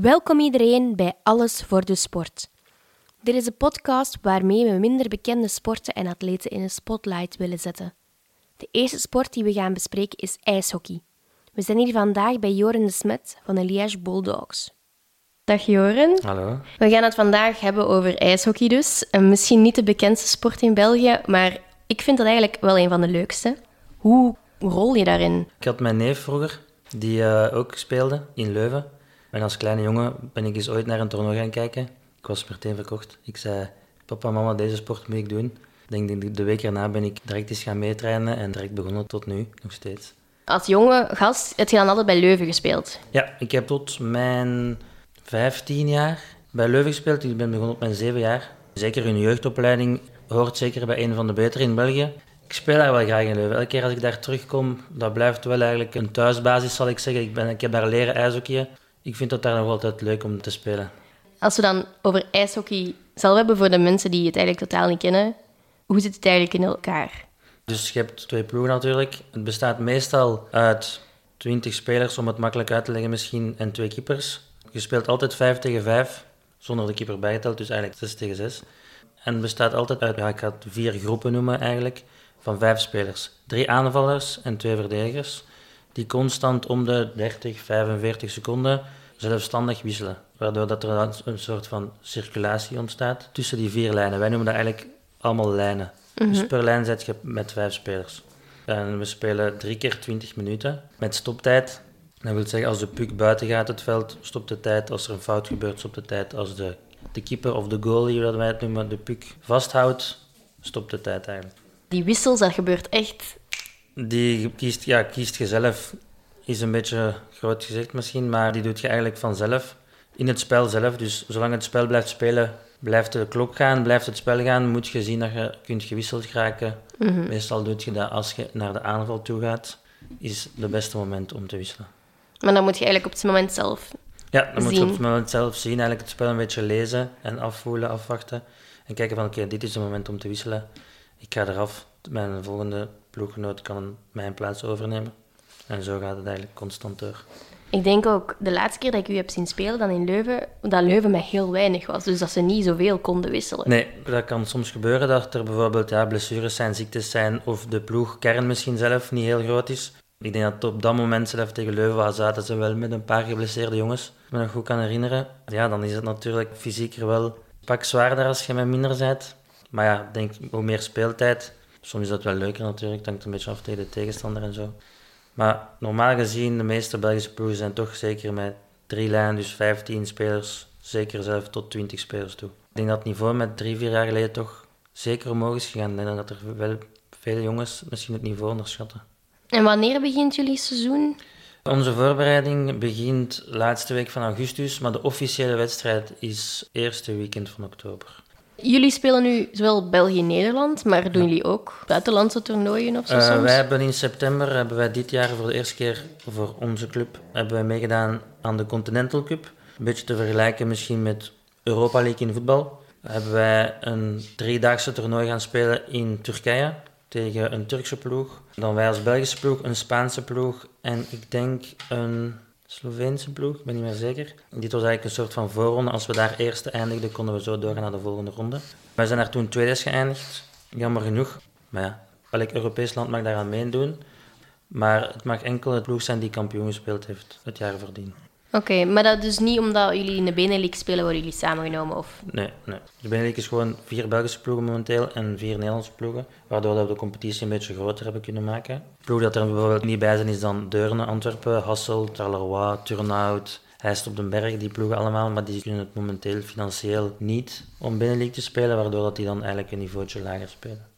Welkom iedereen bij Alles voor de Sport. Dit is een podcast waarmee we minder bekende sporten en atleten in een spotlight willen zetten. De eerste sport die we gaan bespreken is ijshockey. We zijn hier vandaag bij Joren de Smet van de Liège Bulldogs. Dag Joren. Hallo. We gaan het vandaag hebben over ijshockey dus. En misschien niet de bekendste sport in België, maar ik vind dat eigenlijk wel een van de leukste. Hoe rol je daarin? Ik had mijn neef vroeger, die eh, ook speelde in Leuven. En als kleine jongen ben ik eens ooit naar een toernooi gaan kijken. Ik was meteen verkocht. Ik zei, papa, mama, deze sport moet ik doen. Ik denk de- de week erna ben ik direct eens gaan meetrainen en direct begonnen tot nu, nog steeds. Als jonge gast heb je dan altijd bij Leuven gespeeld. Ja, ik heb tot mijn 15 jaar bij Leuven gespeeld. Ik ben begonnen op mijn 7 jaar. Zeker hun jeugdopleiding hoort zeker bij een van de betere in België. Ik speel daar wel graag in Leuven. Elke keer als ik daar terugkom, dat blijft wel eigenlijk een thuisbasis, zal ik zeggen. Ik, ben, ik heb daar leren ijshockeyen. Ik vind het daar nog altijd leuk om te spelen. Als we dan over ijshockey zelf hebben voor de mensen die het eigenlijk totaal niet kennen, hoe zit het eigenlijk in elkaar? Dus je hebt twee ploegen natuurlijk. Het bestaat meestal uit 20 spelers, om het makkelijk uit te leggen misschien, en twee keepers. Je speelt altijd 5 tegen 5, zonder de keeper bijgeteld, dus eigenlijk 6 tegen 6. En het bestaat altijd uit, ja, ik ga het vier groepen noemen eigenlijk, van vijf spelers. Drie aanvallers en twee verdedigers, die constant om de 30, 45 seconden zelfstandig wisselen. Waardoor dat er een soort van circulatie ontstaat tussen die vier lijnen. Wij noemen dat eigenlijk allemaal lijnen. Dus per lijn zet je met vijf spelers. En we spelen drie keer 20 minuten met stoptijd. Dat wil zeggen, als de puck buiten gaat het veld, stopt de tijd. Als er een fout gebeurt, stopt de tijd. Als de, de keeper of de goalie, wat wij het noemen, de puck vasthoudt, stopt de tijd eigenlijk. Die wissels, dat gebeurt echt. Die kiest, ja, kiest je zelf, is een beetje groot gezegd misschien, maar die doet je eigenlijk vanzelf in het spel zelf. Dus zolang het spel blijft spelen, blijft de klok gaan, blijft het spel gaan, moet je zien dat je kunt gewisseld geraken. Meestal doe je dat als je naar de aanval toe gaat, is het beste moment om te wisselen. Maar dan moet je eigenlijk op het moment zelf. Ja, dan moet je op het moment zelf zien, eigenlijk het spel een beetje lezen en afvoelen, afwachten. En kijken van, oké, dit is het moment om te wisselen. Ik ga eraf, mijn volgende ploeggenoot kan mijn plaats overnemen. En zo gaat het eigenlijk constant door. Ik denk ook de laatste keer dat ik u heb zien spelen, dan in Leuven, dat Leuven met heel weinig was. Dus dat ze niet zoveel konden wisselen. Nee, dat kan soms gebeuren dat er bijvoorbeeld ja, blessures zijn, ziektes zijn of de ploegkern misschien zelf niet heel groot is. Ik denk dat op dat moment zelf tegen Leuven was, zaten ze wel met een paar geblesseerde jongens. Ik me nog goed kan herinneren. Ja, dan is het natuurlijk fysieker wel pak zwaarder als je met minder bent. Maar ja, ik denk hoe meer speeltijd. Soms is dat wel leuker natuurlijk, het hangt een beetje af tegen de tegenstander en zo. Maar normaal gezien, de meeste Belgische ploegen zijn toch zeker met drie lijnen, dus 15 spelers, zeker zelf tot 20 spelers toe. Ik denk dat het niveau met drie, vier jaar geleden toch zeker omhoog is gegaan. En dat er wel veel jongens misschien het niveau onderschatten. En wanneer begint jullie seizoen? Onze voorbereiding begint laatste week van augustus, maar de officiële wedstrijd is eerste weekend van oktober. Jullie spelen nu zowel België-Nederland, maar doen jullie ook buitenlandse toernooien of zo Eh, soms? wij hebben in september, hebben wij dit jaar voor de eerste keer voor onze club, hebben wij meegedaan aan de Continental Cup. Een beetje te vergelijken misschien met Europa League in voetbal. Hebben wij een driedaagse toernooi gaan spelen in Turkije tegen een Turkse ploeg. Dan wij als Belgische ploeg, een Spaanse ploeg en ik denk een Sloveense ploeg, ik ben niet meer zeker. Dit was eigenlijk een soort van voorronde. Als we daar eerste eindigden, konden we zo doorgaan naar de volgende ronde. Wij zijn daar toen tweede geëindigd, jammer genoeg. Maar ja, elk Europees land mag daaraan meedoen. Maar het mag enkel het ploeg zijn die kampioen gespeeld heeft het jaar voordien. Oké, maar dat is niet omdat jullie in de Benelux spelen, worden jullie samengenomen? Of... Nee, nee. De Benelux is gewoon vier Belgische ploegen momenteel en vier Nederlandse ploegen. Waardoor we de competitie een beetje groter hebben kunnen maken. De ploeg dat er bijvoorbeeld niet bij zijn is dan Deurne, Antwerpen, Hasselt, Charleroi, Turnhout, Heist op den Berg. Die ploegen allemaal, maar die kunnen het momenteel financieel niet om Benelux te spelen. Waardoor dat die dan eigenlijk een niveautje lager spelen.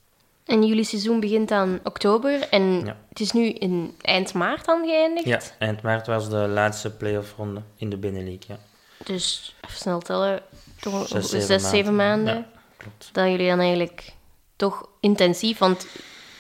En jullie seizoen begint dan oktober en Ja. het is nu in eind maart dan geëindigd? Ja, eind maart was de laatste playoff ronde in de Benelux. Ja. Dus even snel tellen, toch Zes, zes, zeven zeven maanden. Ja, klopt. Dat jullie dan eigenlijk toch intensief, want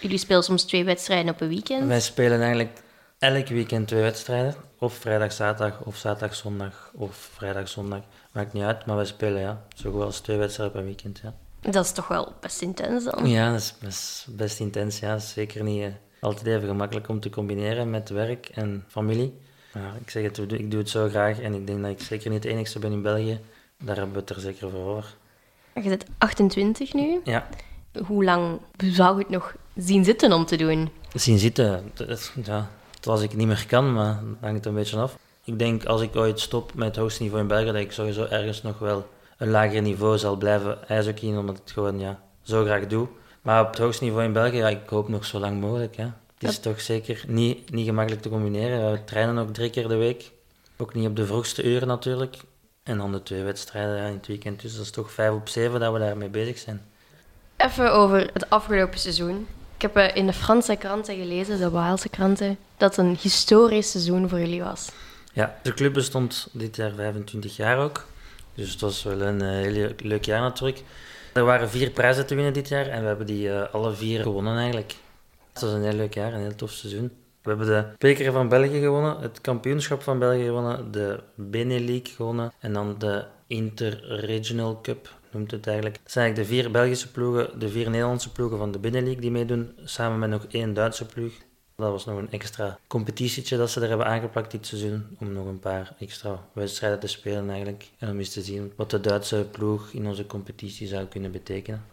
jullie spelen soms twee wedstrijden op een weekend. Wij spelen eigenlijk elk weekend twee wedstrijden. Of vrijdag, zaterdag, of zaterdag, zondag, of vrijdag, zondag. Maakt niet uit, maar wij spelen ja, zo goed als twee wedstrijden per weekend. Ja, Dat is toch wel best intens dan? ja dat, is, dat best intens. Ja. Dat zeker niet eh, altijd even gemakkelijk om te combineren met werk en familie. Ja, ik zeg het, ik doe het zo graag en ik denk dat ik zeker niet de enigste ben in België. Daar hebben we het er zeker voor over. Je bent 28 nu. Ja, Hoe lang zou je het nog zien zitten om te doen? zien zitten, ja, het was ik niet meer kan, maar dat hangt een beetje af. Ik denk als ik ooit stop met het hoogste niveau in België, dat ik sowieso ergens nog wel een lager niveau zal blijven ijshockeyen, omdat ik het gewoon ja, zo graag doe. Maar op het hoogste niveau in België, ja, ik hoop nog zo lang mogelijk. Ja. Het is toch zeker niet, niet gemakkelijk te combineren. We trainen ook drie keer de week. Ook niet op de vroegste uren natuurlijk. En dan de twee wedstrijden ja, in het weekend. Dus dat is toch vijf op zeven dat we daarmee bezig zijn. Even over het afgelopen seizoen. Ik heb eh, in de Franse kranten gelezen, de Waalse kranten, dat het een historisch seizoen voor jullie was. Ja, de club bestond dit jaar 25 jaar ook. Dus het was wel een eh, heel leuk jaar natuurlijk. Er waren vier prijzen te winnen dit jaar en we hebben die eh, alle vier gewonnen eigenlijk. Het was een heel leuk jaar, een heel tof seizoen. We hebben de beker van België gewonnen, het kampioenschap van België gewonnen, de Benelux gewonnen en dan de Interregional Cup noemt het eigenlijk. Het zijn eigenlijk de vier Belgische ploegen, de vier Nederlandse ploegen van de Benelux die meedoen, samen met nog één Duitse ploeg. Dat was nog een extra competitietje dat ze er hebben aangeplakt dit seizoen, om nog een paar extra wedstrijden te spelen eigenlijk. En om eens te zien wat de Duitse ploeg in onze competitie zou kunnen betekenen.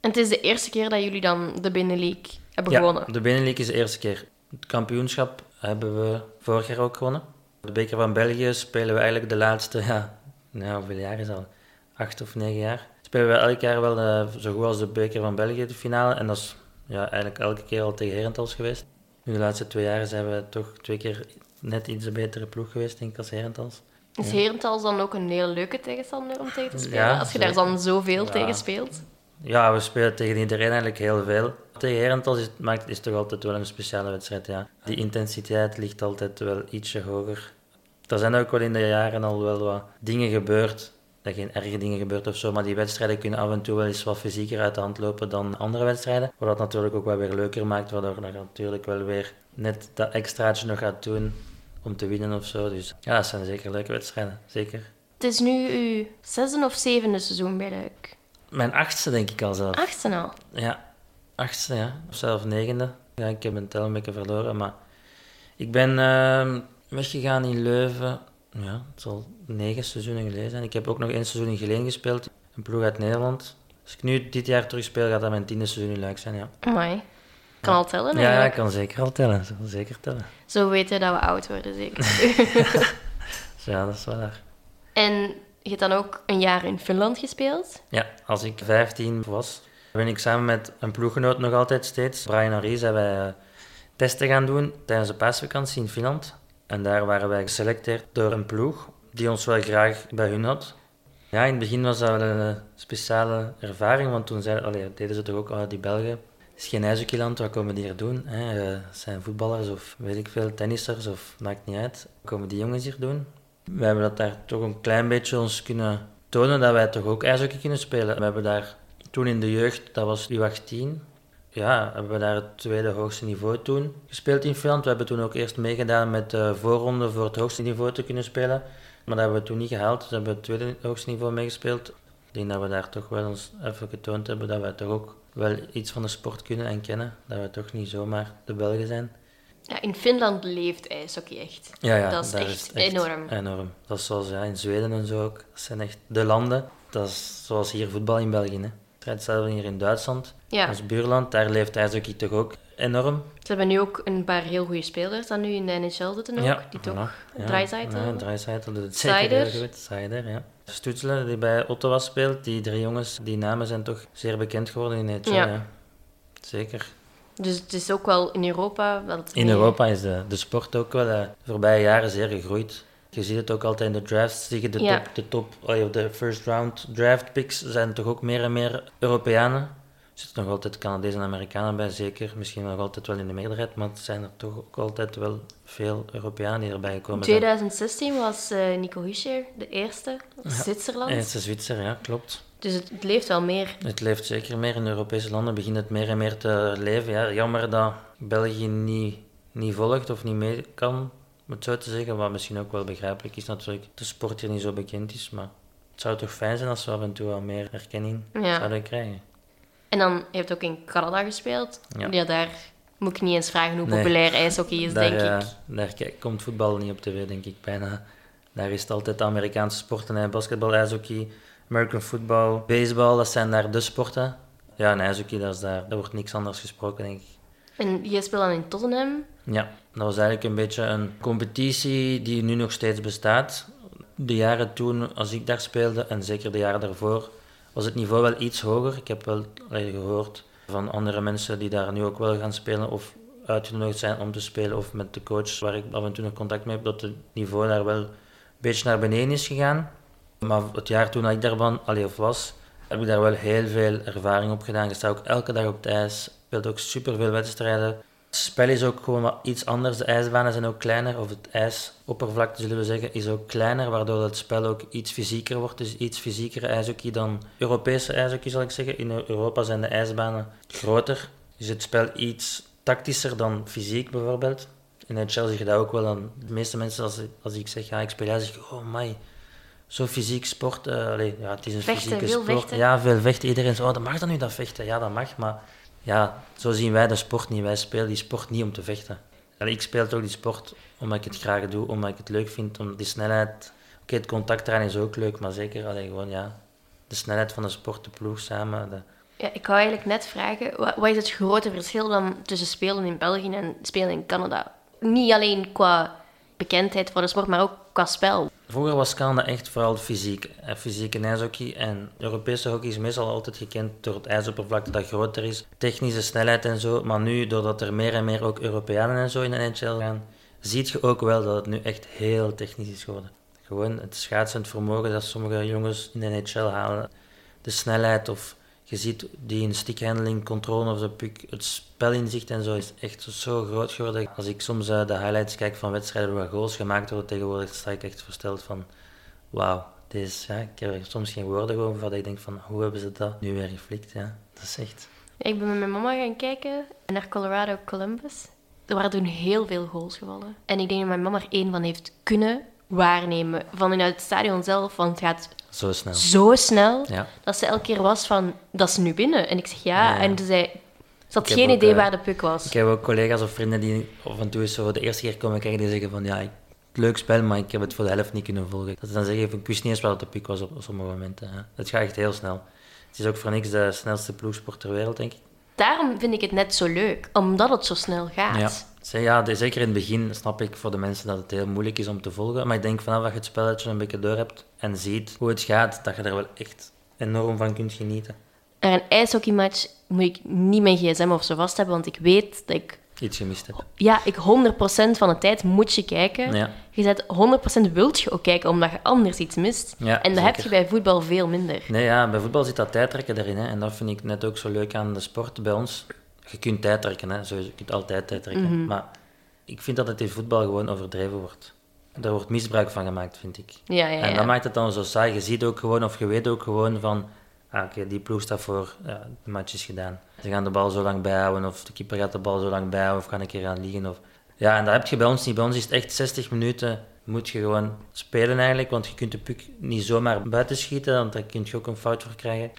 En het is de eerste keer dat jullie dan de Binnenleague hebben gewonnen. Ja, de Benelux is de eerste keer. Het kampioenschap hebben we vorig jaar ook gewonnen. De beker van België spelen we eigenlijk de laatste, ja, nou, hoeveel jaar is dat? Acht of negen jaar. Spelen we elk jaar wel eh, zo goed als de beker van België, de finale. En dat is ja, eigenlijk elke keer al tegen Herentals geweest. Nu de laatste twee jaar zijn we toch twee keer net iets een betere ploeg geweest, denk ik, als Herentals. Is Herentals dan ook een heel leuke tegenstander om tegen te spelen? Ja, als je daar dan zoveel Ja. tegen speelt? Ja, we spelen tegen iedereen eigenlijk heel veel. Tegen Herentals is, het maakt, is toch altijd wel een speciale wedstrijd, ja. Die intensiteit ligt altijd wel ietsje hoger. Er zijn ook wel in de jaren al wel wat dingen gebeurd. Dat geen erge dingen gebeurd of zo, maar die wedstrijden kunnen af en toe wel eens wat fysieker uit de hand lopen dan andere wedstrijden. Wat dat natuurlijk ook wel weer leuker maakt, waardoor je natuurlijk wel weer net dat extraatje nog gaat doen om te winnen of zo. Dus ja, dat zijn zeker leuke wedstrijden, zeker. Het is nu uw zesde of zevende seizoen bij Luik. Mijn achtste denk ik al zelf. Achtste al. Ja, achtste, ja. Of zelfs negende. Ja, ik heb mijn tel een beetje verloren, maar... Ik ben ehm, weggegaan in Leuven. Ja, het zal negen seizoenen geleden zijn. Ik heb ook nog één seizoen in Geleen gespeeld. Een ploeg uit Nederland. Als ik nu dit jaar terug speel, gaat dat mijn tiende seizoen in Luik zijn, ja. Amai. Kan al tellen Ja, ja, kan zeker al tellen. Zeker tellen. Zo weten dat we oud worden, zeker. Ja, dat is wel waar. en je hebt dan ook een jaar in Finland gespeeld. Ja, als ik 15 was, ben ik samen met een ploeggenoot nog altijd steeds, Brian Henry, zijn wij testen gaan doen tijdens de paasvakantie in Finland. En daar waren wij geselecteerd door een ploeg die ons wel graag bij hun had. Ja, in het begin was dat wel een eh, speciale ervaring, want toen zeiden, allee, deden ze toch ook, oh, die Belgen, het is geen ijshockeyland, wat komen die hier doen? Hè? Eh, Het zijn voetballers of weet ik veel, tennissers of maakt niet uit. Wat komen die jongens hier doen? We hebben dat daar toch een klein beetje ons kunnen tonen dat wij toch ook ijshockey kunnen spelen. We hebben daar toen in de jeugd, dat was U18, ja, hebben we daar het tweede hoogste niveau toen gespeeld in Finland. We hebben toen ook eerst meegedaan met de voorronde voor het hoogste niveau te kunnen spelen. Maar dat hebben we toen niet gehaald, dus hebben we het tweede hoogste niveau meegespeeld. Ik denk dat we daar toch wel ons even getoond hebben dat wij toch ook wel iets van de sport kunnen en kennen. Dat we toch niet zomaar de Belgen zijn. Ja, in Finland leeft ijshockey echt. Ja, ja, Dat is echt het enorm. enorm. Dat is zoals ja, in Zweden en zo ook. Dat zijn echt de landen. Dat is zoals hier voetbal in België. Hè. Hetzelfde hier in Duitsland. Ja. Als buurland, daar leeft ijshockey toch ook enorm. Ze hebben nu ook een paar heel goede spelers dat nu in de NHL zitten ook. ja, die toch voilà. Dreisaitl. Ja, doet het zeker heel goed. Ja. Stutzle, die bij Ottawa speelt. Die drie jongens, die namen zijn toch zeer bekend geworden in NHL. Ja. Ja. Zeker. Dus het is ook wel in Europa. wel In Europa is de, de sport ook wel eh, de voorbije jaren zeer gegroeid. Je ziet het ook altijd in de drafts. Zie je de Ja. top, de top oh ja, de first round draft picks zijn toch ook meer en meer Europeanen. Er zitten nog altijd Canadezen en Amerikanen bij, zeker. Misschien nog altijd wel in de meerderheid, maar het zijn er toch ook altijd wel veel Europeanen die erbij In gekomen zijn. 2016 was eh, Nico Hischer de eerste uit Zwitserland. Eerste Zwitser, ja, klopt. Dus het, het leeft wel meer. Het leeft zeker meer in Europese landen, begint het meer en meer te leven. Ja, jammer dat België niet, niet volgt of niet mee kan, om het zo te zeggen. Wat misschien ook wel begrijpelijk is natuurlijk, de sport hier niet zo bekend is. Maar het zou toch fijn zijn als we af en toe wat meer erkenning Ja. zouden krijgen. En dan je hebt ook in Canada gespeeld. Ja. Ja. daar Moet ik niet eens vragen hoe Nee. populair ijshockey is, daar, denk eh, ik. daar kijk- komt voetbal niet op tv, denk ik bijna. Daar is het altijd de Amerikaanse sporten, hè. basketbal, ijshockey, American football, baseball, dat zijn daar de sporten. Ja, en ijshockey, dat is daar, daar wordt niks anders gesproken, denk ik. En je speelt dan in Tottenham. Ja, dat was eigenlijk een beetje een competitie die nu nog steeds bestaat. De jaren toen, als ik daar speelde, en zeker de jaren daarvoor, was het niveau wel iets hoger. Ik heb wel gehoord van andere mensen die daar nu ook wel gaan spelen of uitgenodigd zijn om te spelen, of met de coach waar ik af en toe nog contact mee heb, dat het niveau daar wel een beetje naar beneden is gegaan. Maar het jaar toen ik daar van, was, heb ik daar wel heel veel ervaring op gedaan. Je staat ook elke dag op het ijs, speelt ook superveel wedstrijden. Het spel is ook gewoon wat iets anders. De ijsbanen zijn ook kleiner, of het ijsoppervlakte zullen we zeggen, is ook kleiner, waardoor het spel ook iets fysieker wordt. Dus iets fysiekere ijshockey dan Europese ijshockey, zal ik zeggen. In Europa zijn de ijsbanen groter. Is het spel iets tactischer dan fysiek bijvoorbeeld. In NHL zeg je dat ook wel aan de meeste mensen, als, als ik zeg, ja, ik speel ijs, zeg ik, oh my, zo fysiek sport. eh, allee, ja, het is een Vechten, fysieke veel sport. vechten. Ja, veel vechten. Iedereen zegt, oh, dat mag dan nu, dat vechten. Ja, dat mag, maar ja, zo zien wij de sport niet. Wij spelen die sport niet om te vechten. Ik speel toch die sport omdat ik het graag doe, omdat ik het leuk vind, om die snelheid... Oké, het contact eraan is ook leuk, maar zeker allee, gewoon, ja, de snelheid van de sport, de ploeg samen. De, Ja, ik wou eigenlijk net vragen, wa- wat is het grote verschil dan tussen spelen in België en spelen in Canada? Niet alleen qua bekendheid voor de sport, maar ook qua spel. Vroeger was Canada echt vooral fysiek. Fysiek en ijshockey. En Europese hockey is meestal altijd gekend door het ijsoppervlakte dat groter is. Technische snelheid en zo. Maar nu, doordat er meer en meer ook Europeanen en zo in de NHL gaan, ziet je ook wel dat het nu echt heel technisch is geworden. Gewoon het schaatsend vermogen dat sommige jongens in de NHL halen. De snelheid of je ziet die in stickhandling, controle of de puck, het spelinzicht en zo is echt zo groot geworden. Als ik soms eh, de highlights kijk van wedstrijden waar goals gemaakt worden tegenwoordig, sta ik echt versteld van wauw, deze, ja, ik heb er soms geen woorden over, dat ik denk van hoe hebben ze dat nu weer geflikt, ja. Dat is echt... Ik ben met mijn mama gaan kijken naar Colorado Columbus. Er waren toen heel veel goals gevallen. En ik denk dat mijn mama er één van heeft kunnen waarnemen. Vanuit het stadion zelf, want het gaat Zo snel. zo snel Ja. dat ze elke keer was van, dat is nu binnen. En ik zeg ja, en ze zei, ze had Ik geen idee eh, waar de puck was. Ik heb ook collega's of vrienden die af en toe eens zo de eerste keer komen kijken, die zeggen van ja, ik, leuk spel, maar ik heb het voor de helft niet kunnen volgen. Dat ze dan zeggen van ik wist niet eens waar de piek was op, op sommige momenten. Hè. Het gaat echt heel snel. Het is ook voor niks de snelste ploegsport ter wereld, denk ik. Daarom vind ik het net zo leuk, omdat het zo snel gaat. Ja. Zeg, ja, zeker in het begin snap ik voor de mensen dat het heel moeilijk is om te volgen. Maar ik denk vanaf dat je het spelletje een beetje door hebt en ziet hoe het gaat, dat je er wel echt enorm van kunt genieten. Naar een ijshockeymatch moet ik niet mijn gsm of zo vast hebben, want ik weet dat ik... Iets gemist hebt. Ja, ik 100% van de tijd moet je kijken. Ja. Je zet 100% wilt je ook kijken, omdat je anders iets mist. Ja, en dat heb je bij voetbal veel minder. Nee, ja, bij voetbal zit dat tijdrekken erin. Hè. En dat vind ik net ook zo leuk aan de sport bij ons. Je kunt tijdrekken, hè. Sowieso, je kunt altijd tijdrekken. Maar ik vind dat het in voetbal gewoon overdreven wordt. Daar wordt misbruik van gemaakt, vind ik. Ja, ja, En ja. dat maakt het dan zo saai. Je ziet ook gewoon, of je weet ook gewoon van... Ah, oké, die ploeg staat voor, ja, de match is gedaan. Ze gaan de bal zo lang bijhouden, of de keeper gaat de bal zo lang bijhouden, of gaan een keer gaan liggen. Of... Ja, en dat heb je bij ons niet. Bij ons is het echt 60 minuten moet je gewoon spelen eigenlijk, want je kunt de puck niet zomaar buiten schieten, want daar kun je ook een fout voor krijgen.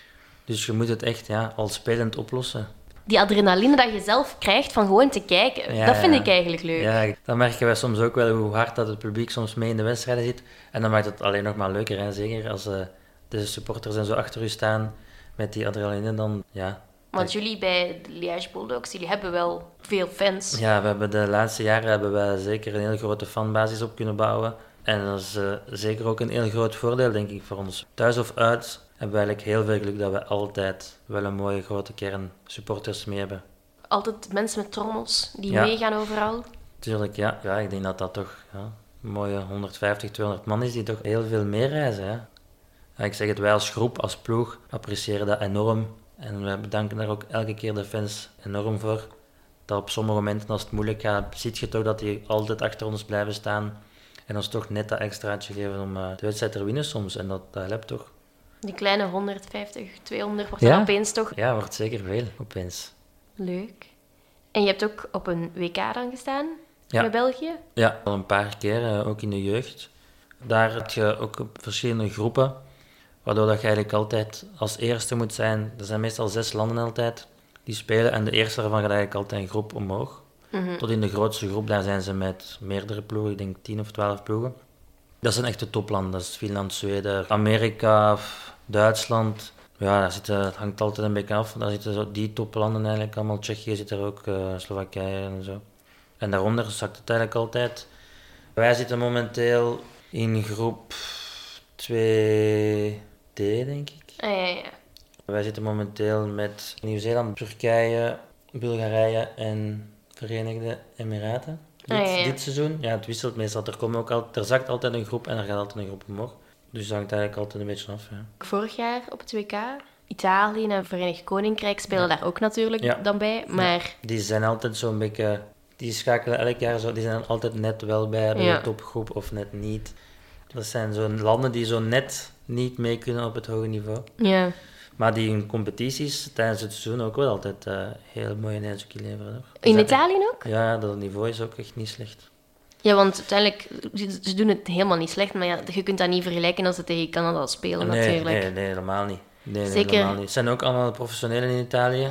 Dus je moet het echt ja, al spelend oplossen. Die adrenaline dat je zelf krijgt van gewoon te kijken, Ja, dat vind ik eigenlijk leuk. Ja, dan merken wij soms ook wel hoe hard dat het publiek soms mee in de wedstrijden zit. En dan maakt het alleen nog maar leuker, hè? zeker als eh, de supporters en zo achter u staan met die adrenaline, dan ja. Want jullie bij de Liège Bulldogs, jullie hebben wel veel fans. Ja, we hebben de laatste jaren hebben we zeker een heel grote fanbasis op kunnen bouwen. En dat is eh, zeker ook een heel groot voordeel, denk ik, voor ons. Thuis of uit hebben we eigenlijk heel veel geluk dat we altijd wel een mooie grote kern supporters mee hebben. Altijd mensen met trommels die Ja. meegaan overal. Tuurlijk, ja. ja. Ik denk dat dat toch ja, een mooie 150, 200 man is die toch heel veel meer reizen. Hè. Ja, ik zeg het, wij als groep, als ploeg, appreciëren dat enorm. En wij bedanken daar ook elke keer de fans enorm voor. Dat op sommige momenten, als het moeilijk gaat, zie je toch dat die altijd achter ons blijven staan. En ons toch net dat extraatje geven om eh, de wedstrijd te winnen soms. En dat, dat helpt toch. Die kleine 150, 200 wordt Ja. opeens toch Ja, wordt zeker veel, opeens. leuk. En je hebt ook op een WK dan gestaan Ja. met België. Ja, al een paar keer, eh, ook in de jeugd. Daar heb je ook verschillende groepen, waardoor dat je eigenlijk altijd als eerste moet zijn. Er zijn meestal zes landen altijd, die spelen. En de eerste daarvan gaat eigenlijk altijd een groep omhoog. Tot in de grootste groep, daar zijn ze met meerdere ploegen, ik denk 10 of 12 ploegen. Dat zijn echt de toplanden. Dat is Finland, Zweden, Amerika, Duitsland. Ja, daar zitten, het hangt altijd een beetje af. Daar zitten zo die toplanden eigenlijk allemaal. Tsjechië zit er ook, uh, Slowakije en zo. En daaronder zakt het eigenlijk altijd. Wij zitten momenteel in groep 2D, denk ik. Ah, ja, ja. Wij zitten momenteel met Nieuw-Zeeland, Turkije, Bulgarije en Verenigde Emiraten. Dit, Ah, ja, ja. dit seizoen. Ja, het wisselt meestal. Er, komen ook al, er zakt altijd een groep en er gaat altijd een groep omhoog. Dus dat hangt eigenlijk altijd een beetje af. Ja. Vorig jaar op het WK, Italië en Verenigd Koninkrijk spelen daar ook natuurlijk dan bij. Maar Die zijn altijd zo'n beetje... Die schakelen elk jaar zo... Die zijn altijd net wel bij de topgroep of net niet. Dat zijn zo'n landen die zo net niet mee kunnen op het hoge niveau. ja, Maar die in competities tijdens het seizoen ook wel altijd eh, heel mooie ijshockey leveren. hoor. in Dus Italië ook? Ja, dat niveau is ook echt niet slecht. Ja, want uiteindelijk, ze, doen het helemaal niet slecht, maar ja, je kunt dat niet vergelijken als ze tegen Canada spelen nee, natuurlijk. Nee, nee, helemaal niet. Nee, nee, Zeker. helemaal niet. Het zijn ook allemaal professionelen in Italië.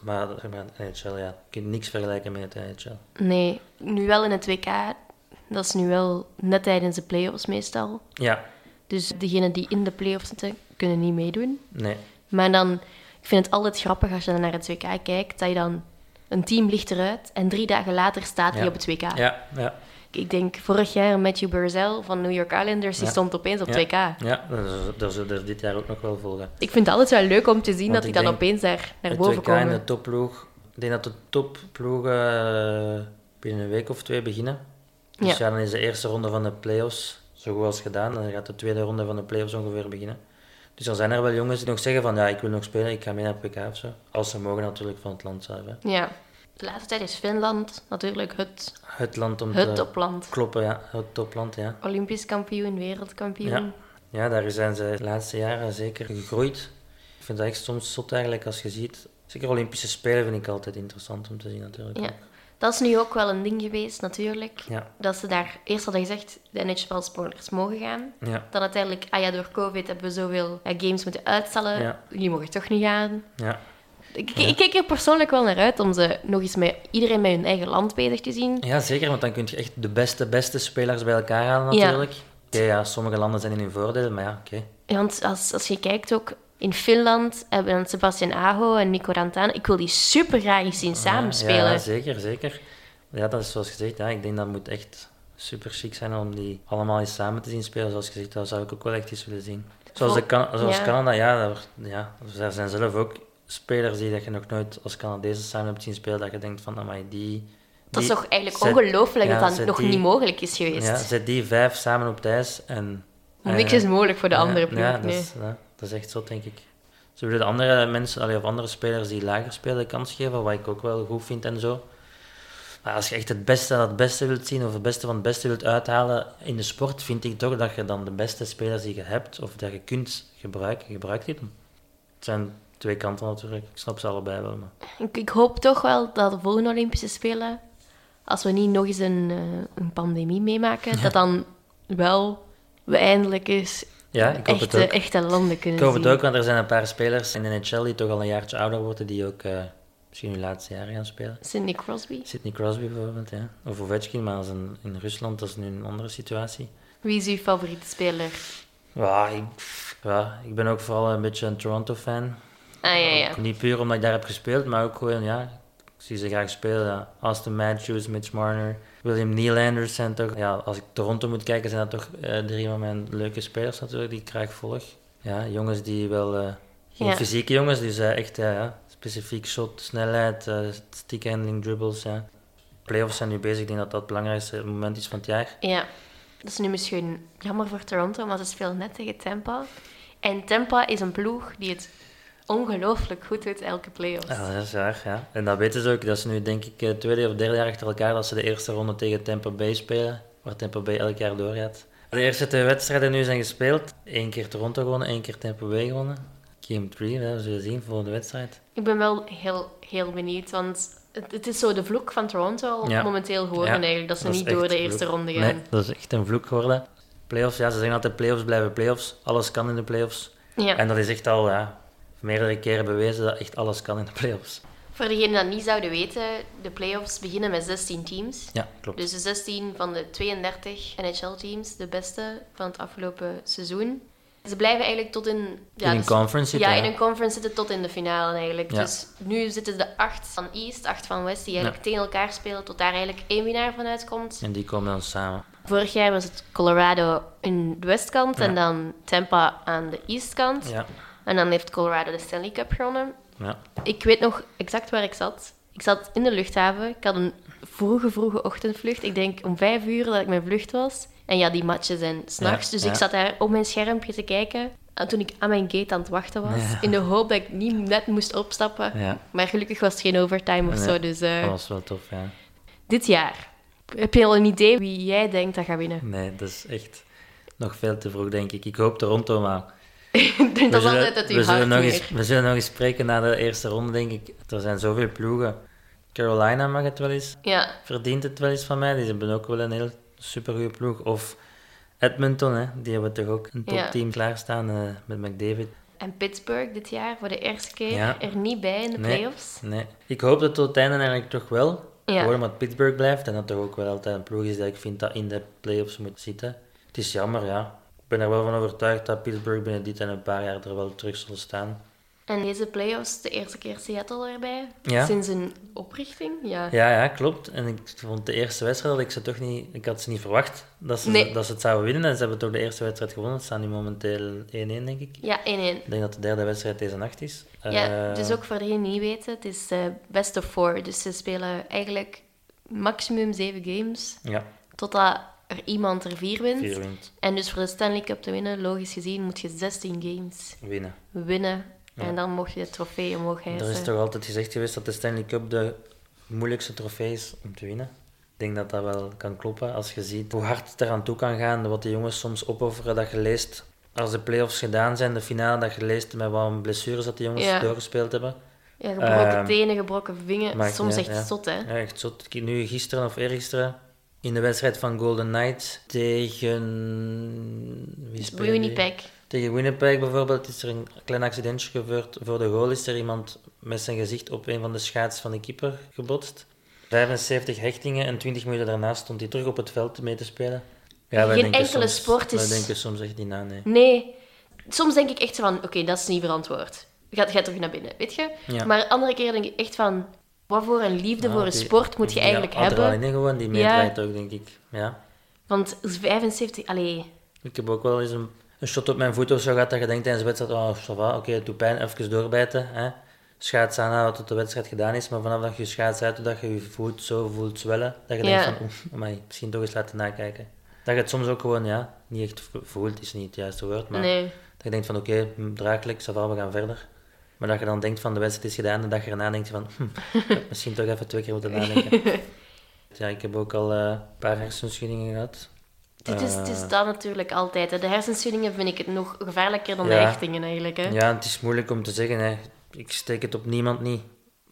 Maar, maar NHL, ja, je kunt niks vergelijken met het NHL. Nee, nu wel in het WK, dat is nu wel net tijdens de play-offs meestal. Ja, Dus degenen die in de play-offs zitten, kunnen niet meedoen. nee. Maar dan, ik vind het altijd grappig als je dan naar het WK kijkt, dat je dan, een team ligt eruit en drie dagen later staat hij Ja. op het WK. Ja, ja. Ik denk vorig jaar Matthew Barzell van New York Islanders, die stond opeens op het. WK. Ja, dat, zullen we dit jaar ook nog wel volgen. Ik vind het altijd wel leuk om te zien Want dat die ik dan opeens daar naar het boven WK en komen. de topploeg. Ik denk dat de topploegen eh, binnen een week of twee beginnen. Dus Ja. ja. dan is de eerste ronde van de play-offs zo goed als gedaan. Dan gaat de tweede ronde van de play-offs ongeveer beginnen. Dus dan zijn er wel jongens die nog zeggen van ja, ik wil nog spelen, ik ga mee naar WK of zo. Als ze mogen natuurlijk van het land zelf. Hè. Ja. De laatste tijd is Finland natuurlijk het, Het land om het te topland. kloppen, ja. Het topland, ja. Olympisch kampioen, wereldkampioen. Ja. Ja, daar zijn ze de laatste jaren zeker gegroeid. Ik vind dat echt soms zot eigenlijk als je ziet. Zeker Olympische Spelen vind ik altijd interessant om te zien natuurlijk. Ja. Dat is nu ook wel een ding geweest, natuurlijk. Ja. Dat ze daar eerst hadden gezegd, de NHL-sporters mogen gaan. Ja, Dan uiteindelijk, ah ja, door COVID hebben we zoveel games moeten uitstellen. Ja. Jullie mogen toch niet gaan. ja. Ik, ik kijk er persoonlijk wel naar uit om ze nog eens met iedereen met hun eigen land bezig te zien. ja, zeker, want dan kun je echt de beste, beste spelers bij elkaar halen natuurlijk. Ja, sommige landen zijn in hun voordeel, maar ja, oké. Ja, Want als, als je kijkt ook, in Finland hebben we dan Sebastian Aho en Nico Rantano. Ik wil die super graag eens zien samenspelen. Ja, zeker, zeker. Ja, dat is zoals gezegd, ja, ik denk dat moet echt super chic zijn om die allemaal eens samen te zien spelen. Zoals gezegd, dat zou ik ook wel echt eens willen zien. Zoals, de zoals Ja. Canada, ja, daar, ja, er zijn zelf ook spelers die dat je nog nooit als Canadezen samen hebt zien spelen, dat je denkt van, amai, die... dat is die- toch eigenlijk ongelooflijk ja, dat dat nog die- niet mogelijk is geweest. Ja, zet die vijf samen op het ijs en... Niks is mogelijk voor de andere ploeg. Ja, dat, nee. is, ja, dat is echt zo, denk ik. Ze willen de andere mensen, allee, of andere spelers die lager spelen, de kans geven, wat ik ook wel goed vind en zo. Maar als je echt het beste van het beste wilt zien, of het beste van het beste wilt uithalen in de sport, vind ik toch dat je dan de beste spelers die je hebt, of dat je kunt gebruiken, gebruik die dan. Het zijn twee kanten natuurlijk, ik snap ze allebei wel. Maar... Ik, ik hoop toch wel dat de volgende Olympische Spelen, als we niet nog eens een, eh, een pandemie meemaken, dat dan wel we eindelijk eens Ja, ik hoop het echte, ook. echte landen kunnen Ik hoop zien. het ook, want er zijn een paar spelers in de NHL die toch al een jaartje ouder worden, die ook eh, misschien hun laatste jaren gaan spelen. Sidney Crosby. Sidney Crosby bijvoorbeeld, ja. Of Ovechkin, maar een- in Rusland dat is nu een andere situatie. Wie is uw favoriete speler? Ja ik, ja, ik ben ook vooral een beetje een Toronto-fan. Ah ja, ja. Niet puur omdat ik daar heb gespeeld, maar ook gewoon, ja, ik zie ze graag spelen. Ja. Austin Matthews, Mitch Marner, William Nylander zijn toch... Ja, als ik Toronto moet kijken, zijn dat toch eh, drie van mijn leuke spelers natuurlijk, die ik graag volg. Ja, jongens die wel... geen Ja. fysieke jongens, dus eh, echt, ja, specifiek shot, snelheid, stick handling, dribbles, ja. Playoffs zijn nu bezig, ik denk dat dat het belangrijkste moment is van het jaar. Ja, dat is nu misschien jammer voor Toronto, maar ze spelen net tegen Tampa. En Tampa is een ploeg die het ongelooflijk goed doet elke playoffs. Ja, dat is waar, ja. En dat weten ze ook. Dat is nu denk ik het tweede of derde jaar achter elkaar dat ze de eerste ronde tegen Tampa Bay spelen. Waar Tampa Bay elk jaar doorgaat. De eerste twee wedstrijden nu zijn gespeeld. Eén keer Toronto gewonnen, één keer Tampa Bay gewonnen. Game 3, we zullen zien, volgende wedstrijd. Ik ben wel heel, heel benieuwd, want het, het is zo de vloek van Toronto Ja. momenteel geworden Ja, eigenlijk, dat ze dat niet door de eerste vloek. ronde gaan. Nee, dat is echt een vloek geworden. Playoffs, ja, ze zeggen altijd playoffs blijven playoffs. Alles kan in de playoffs. Ja. En dat is echt al ja, meerdere keren bewezen dat echt alles kan in de playoffs. Voor degenen die dat niet zouden weten, de playoffs beginnen met 16 teams. Ja, klopt. Dus de 16 van de 32 NHL-teams, de beste van het afgelopen seizoen. Ze blijven eigenlijk tot in... in een dus- conference zitten, Ja, in een conference zitten tot in de finale eigenlijk. Ja. Dus nu zitten de acht van East, acht van West, die eigenlijk tegen elkaar spelen, tot daar eigenlijk één winnaar van uitkomt. En die komen dan samen. Vorig jaar was het Colorado in de westkant Ja. en dan Tampa aan de eastkant. Ja. En dan heeft Colorado de Stanley Cup gewonnen. Ja. Ik weet nog exact waar ik zat. Ik zat in de luchthaven. Ik had een vroege, vroege ochtendvlucht. Ik denk om vijf uur dat ik mijn vlucht was. En ja, die matchen zijn s'nachts. Ja, dus ja. ik zat daar op mijn schermpje te kijken. En toen ik aan mijn gate aan het wachten was. Ja. In de hoop dat ik niet net moest opstappen. Maar gelukkig was het geen overtime of zo. Dus eh, Dat was wel tof, ja. dit jaar. Heb je al een idee wie jij denkt dat gaat winnen? Nee, dat is echt nog veel te vroeg, denk ik. Ik hoop Toronto, maar... dat is we zullen, altijd het we zullen nog eens, We zullen nog eens spreken na de eerste ronde, denk ik. Er zijn zoveel ploegen. Carolina mag het wel eens. Ja, Verdient het wel eens van mij. Die hebben ook wel een heel supergoeie ploeg. Of Edmonton, hè. die hebben toch ook een Ja. topteam klaarstaan eh, met McDavid. en Pittsburgh dit jaar voor de eerste keer Ja. er niet bij in de Nee. playoffs. Nee. Ik hoop dat tot het einde eigenlijk toch wel. Ja. Gewoon omdat Pittsburgh blijft. En dat toch ook wel altijd een ploeg is dat ik vind dat in de playoffs moet zitten. Het is jammer, ja. Ik ben er wel van overtuigd dat Pittsburgh binnen dit en een paar jaar er wel terug zal staan. En deze playoffs, de eerste keer Seattle erbij. Ja. Sinds een oprichting, ja. Ja, ja, klopt. En ik vond de eerste wedstrijd dat ik ze toch niet... Ik had ze niet verwacht dat ze, Nee. dat ze het zouden winnen. En ze hebben toch de eerste wedstrijd gewonnen. Ze staan nu momenteel 1-1, denk ik. Ja, 1-1. Ik denk dat de derde wedstrijd deze nacht is. Ja, Eh, dus ook voor degenen die niet weten, het is eh, best of four. Dus ze spelen eigenlijk maximum zeven games, Ja, totdat er iemand er vier wint. vier wint. En dus voor de Stanley Cup te winnen, logisch gezien, moet je 16 games Winnen. winnen. Ja. En dan mocht je de trofee omhoog Er is hijsen. toch altijd gezegd geweest dat de Stanley Cup de moeilijkste trofee is om te winnen. Ik denk dat dat wel kan kloppen als je ziet hoe hard het eraan toe kan gaan, wat de jongens soms opofferen, dat je leest als de playoffs gedaan zijn, de finale, dat je leest met wat blessures dat de jongens Ja. doorgespeeld hebben. Ja, gebroken Ehm, tenen, gebroken vingers. maakt Soms niet echt ja. zot, hè? Ja, echt zot. Nu gisteren of eergisteren in de wedstrijd van Golden Knights tegen... Wie speelde? Winnipeg. Tegen Winnipeg bijvoorbeeld is er een klein accidentje gebeurd. Voor de goal is er iemand met zijn gezicht op een van de schaats van de keeper gebotst. 75 hechtingen en 20 minuten daarna stond hij terug op het veld mee te spelen. Ja, wij Geen enkele soms, sport is- Wij denken soms echt niet na, nee. Nee. Soms denk ik echt van, oké, dat is niet verantwoord. Ga, ga terug naar binnen, weet je? Ja. Maar andere keer denk ik echt van, wat voor een liefde Ja, voor een die- sport moet je eigenlijk hebben? adrenaline gewoon, die meedraait ook, denk ik. Ja. Want 75, allee, Ik heb ook wel eens een, een shot op mijn voet of zo gehad dat je denkt tijdens de wedstrijd, oh, va, oké, het doet pijn, even doorbijten. Hè. Schaats aanhouden tot de wedstrijd gedaan is, maar vanaf dat je schaats uit dat je je voet zo voelt zwellen, dat je Ja. denkt van, oeh, amai, misschien toch eens laten nakijken. Dat je het soms ook gewoon, ja, niet echt vo- voelt, is niet het juiste woord, maar nee. dat je denkt van, oké, hm, draaglijk, we gaan verder. Maar dat je dan denkt van, de wedstrijd is gedaan, en dat je erna denkt van, hm, misschien toch even twee keer moeten nadenken. ja, ik heb ook al eh, een paar hersenschuddingen gehad. Dit is, het is Eh, dat natuurlijk altijd. Hè. De hersenschuddingen vind ik het nog gevaarlijker dan de Ja. hechtingen eigenlijk. Hè. Ja, het is moeilijk om te zeggen. Hè. Ik steek het op niemand niet.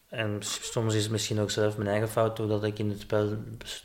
En soms is het misschien ook zelf mijn eigen fout, doordat ik in het spel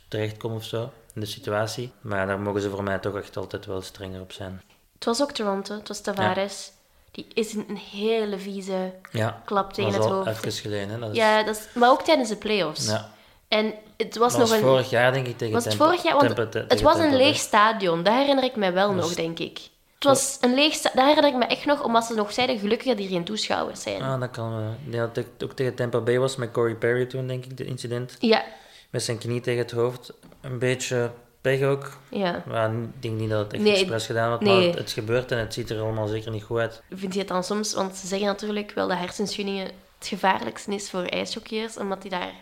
terechtkom of zo, in de situatie. Maar daar mogen ze voor mij toch echt altijd wel strenger op zijn. Het was ook Toronto, het was Tavares. Die is een, een hele vieze Ja, klap tegen het hoofd. even geleden. Hè. Dat is, Ja, dat is, maar ook tijdens de playoffs. ja. En het was nog was een... vorig jaar, denk ik, tegen Was het Tampa- vorig jaar? Want te- het was een leeg stadion. Dat herinner ik mij wel nog, denk ik. Het was een leeg stadion. Dat herinner ik me echt nog, omdat ze nog zeiden, gelukkig dat hier geen toeschouwers zijn. Ah, dat kan wel. Ja, dat ook tegen Tampa Bay was met Corey Perry toen, denk ik, de incident. Ja, Met zijn knie tegen het hoofd. Een beetje pech ook. ja. Maar ik denk niet dat het echt Nee, expres gedaan wordt, nee. maar het, het gebeurt en het ziet er allemaal zeker niet goed uit. Vind je het dan soms, want ze zeggen natuurlijk wel dat hersenschuddingen het gevaarlijkste is voor ijshockeyers, omdat die daar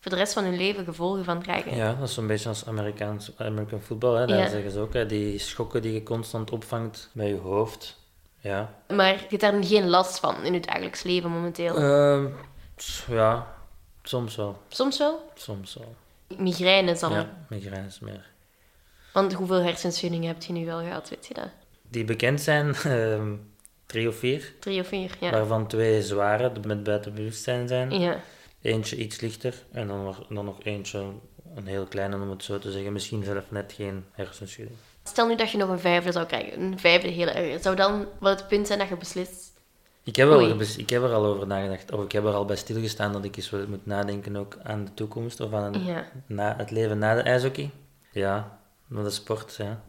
voor de rest van hun leven gevolgen van dragen. Ja, dat is zo'n beetje als Amerikaans, American football. Hè. Daar Ja. zeggen ze ook, hè, die schokken die je constant opvangt met je hoofd. Ja. Maar je hebt daar geen last van in het dagelijks leven momenteel. Ehm, ja, soms wel. Soms wel. Soms wel. Migraine is dan. Ja, migraines meer. Want hoeveel hersenschuddingen heb je nu wel gehad, weet je dat? Die bekend zijn, ehm, drie of vier. Drie of vier, ja. Waarvan twee zware, die met buiten bewustzijn zijn. Ja. Eentje iets lichter. En dan nog, dan nog eentje, een heel kleine om het zo te zeggen. Misschien zelf net geen hersenschudding. Stel nu dat je nog een vijfde zou krijgen, een vijfde heel erg. Zou dan wel het punt zijn dat je beslist, Ik heb, er Oei. ik heb er al over nagedacht. Of ik heb er al bij stilgestaan dat ik eens moet nadenken ook aan de toekomst. Of aan Ja. na, het leven na de ijshockey. Ja, maar de sport, ja.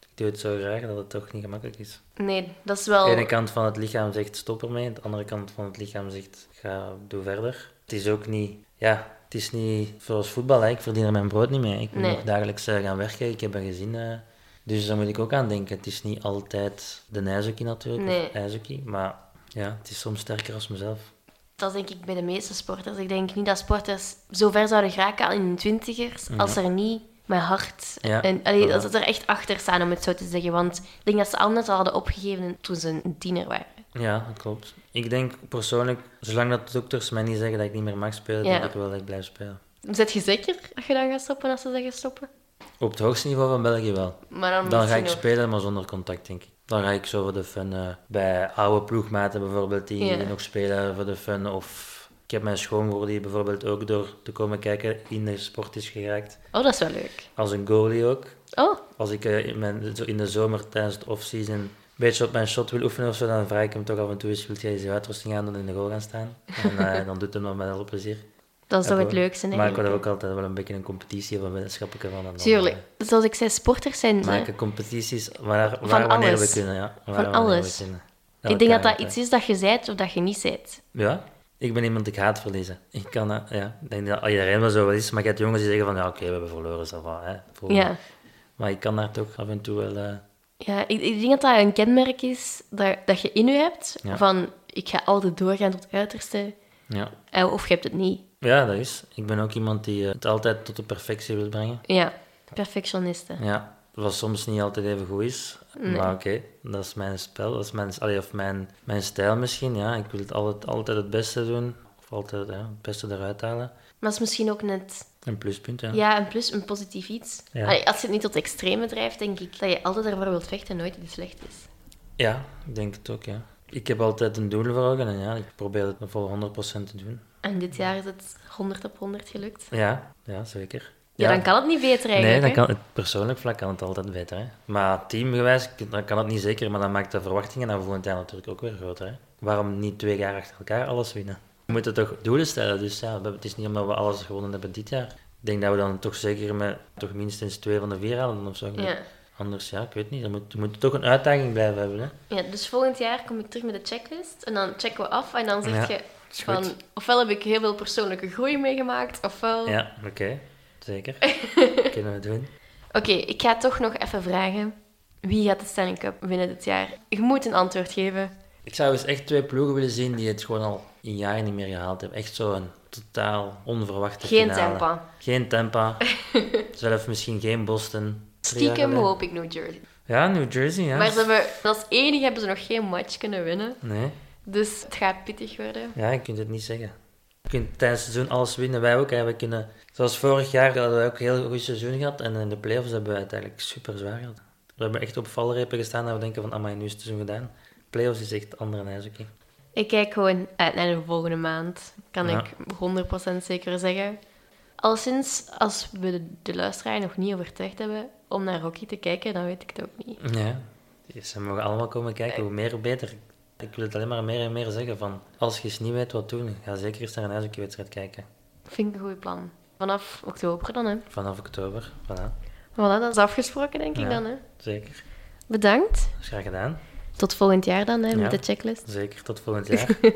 Ik doe het zo graag dat het toch niet gemakkelijk is. Nee, dat is wel... De ene kant van het lichaam zegt stop ermee. De andere kant van het lichaam zegt ga, doe verder. Het is ook niet... Ja, het is niet zoals voetbal. Hè. Ik verdien er mijn brood niet mee. Ik moet Nee. nog dagelijks eh, gaan werken. Ik heb een gezin. eh, dus daar moet ik ook aan denken. Het is niet altijd de ijshockey natuurlijk. Nee. Of ijshockey. Maar ja, het is soms sterker als mezelf. Dat denk ik bij de meeste sporters. Ik denk niet dat sporters zo ver zouden geraken al in hun twintigers, als er niet met hart Ja, en allee, dat ze er echt achter staan, om het zo te zeggen. Want ik denk dat ze anders al hadden opgegeven toen ze een tiener waren. Ja, dat klopt. Ik denk persoonlijk, zolang dat de dokters mij niet zeggen dat ik niet meer mag spelen, Ja. denk ik wel dat ik blijf spelen. Zet je zeker dat je dan gaat stoppen als ze zeggen stoppen? Op het hoogste niveau van België wel. Maar dan, Dan ga ik spelen, maar zonder contact, denk ik. Dan ga ik zo voor de fun eh, bij oude ploegmaten bijvoorbeeld, die Ja. nog spelen voor de fun. Of heb mijn schoonbroer die bijvoorbeeld ook door te komen kijken in de sport is geraakt. Oh, dat is wel leuk. Als een goalie ook. Oh, Als ik eh, in, mijn, zo in de zomer tijdens het off-season een beetje op mijn shot wil oefenen of zo, dan vraag ik hem toch af en toe eens, wil jij eens uitrusting aan en in de goal gaan staan? En eh, dan doet hij dat met veel plezier. dat is Ja, het leukste, Maar ik wil ook altijd wel een beetje een competitie of een wetenschappelijke van. Dan, Tuurlijk. eh, Zoals ik zei, sporters zijn... maken competities waar, waar Van wanneer alles. we kunnen. Ja. Waar Van alles. kunnen. ik denk dat dat iets is dat je zijt of dat je niet zijt. Ja, ik ben iemand, ik haat verliezen. Ik kan, ja, ik denk dat iedereen wel zo wel is, maar je hebt jongens die zeggen van, ja oké, we hebben verloren, ça va, hè. Ja. Maar ik kan daar toch af en toe wel... eh, Ja, ik, ik denk dat dat een kenmerk is dat, dat je in je hebt. Ja. Van, ik ga altijd doorgaan tot het uiterste. ja. eh, Of je hebt het niet. ja, dat is. Ik ben ook iemand die eh, het altijd tot de perfectie wil brengen. Ja, perfectionisten. Ja, wat soms niet altijd even goed is. Maar oké, dat is mijn spel, dat is mijn, allee, of mijn, mijn stijl misschien. Ja, ik wil het altijd, altijd het beste doen. Of altijd ja, het beste eruit halen. Maar dat is misschien ook net Een pluspunt, ja. ja, een plus, een positief iets. Ja. Allee, als je het niet tot extreme drijft, denk ik dat je altijd ervoor wilt vechten en nooit iets slecht is. Ja, ik denk het ook, ja. Ik heb altijd een doel voor ogen en ja, ik probeer het voor 100% te doen. En dit jaar is het 100 op 100 gelukt. Ja, ja zeker. Ja, dan kan het niet beter eigenlijk. Nee, dan kan het, persoonlijk vlak kan het altijd beter. Hè. Maar teamgewijs dan kan het niet zeker, maar dan maakt de verwachtingen dan volgend jaar natuurlijk ook weer groter. Hè. Waarom niet twee jaar achter elkaar alles winnen? We moeten toch doelen stellen, dus ja, het is niet omdat we alles gewonnen hebben dit jaar. Ik denk dat we dan toch zeker met toch minstens twee van de vier halen of zo. Ja. Anders, ja, ik weet niet. Dan moet, we moeten toch een uitdaging blijven hebben. Hè. ja, dus volgend jaar kom ik terug met de checklist en dan checken we af en dan zeg Ja, je van, ofwel heb ik heel veel persoonlijke groei meegemaakt, ofwel... Ja, oké. Zeker. Kunnen we doen. Oké, ik ga toch nog even vragen. Wie gaat de Stanley Cup winnen dit jaar? Je moet een antwoord geven. Ik zou eens echt twee ploegen willen zien die het gewoon al in jaren niet meer gehaald hebben. Echt zo'n totaal onverwachte Geen finale. Tampa. Geen Tampa. Zelf misschien geen Boston. Jaar Stiekem hoop ik New Jersey. Ja, New Jersey, ja. Maar ze hebben, als enige hebben ze nog geen match kunnen winnen. Nee, Dus het gaat pittig worden. ja, je kunt het niet zeggen. Kunt tijdens het seizoen alles winnen. Wij ook. Hè. We kunnen, zoals vorig jaar hadden we ook een heel goed seizoen gehad. En in de playoffs hebben we het eigenlijk super zwaar gehad. We hebben echt op valrepen gestaan dat we denken van, amai, nu is het seizoen gedaan. Playoffs is echt andere ijshockey. Ik kijk gewoon uit naar de volgende maand. Kan Ja. ik 100% zeker zeggen. Al sinds als we de, de luisteraar nog niet overtuigd hebben om naar hockey te kijken, dan weet ik het ook niet. Ja, ze mogen allemaal komen kijken. Hoe meer, hoe beter. Ik wil het alleen maar meer en meer zeggen van, als je eens niet weet wat doen, ga zeker eens naar een ijshockeywedstrijd kijken. Vind ik een goed plan. Vanaf oktober dan, hè? Vanaf oktober, voilà. Voilà, dat is afgesproken, denk ik dan, hè? Zeker. Bedankt. Dat is graag gedaan. Tot volgend jaar dan, hè, met de checklist. Zeker, tot volgend jaar.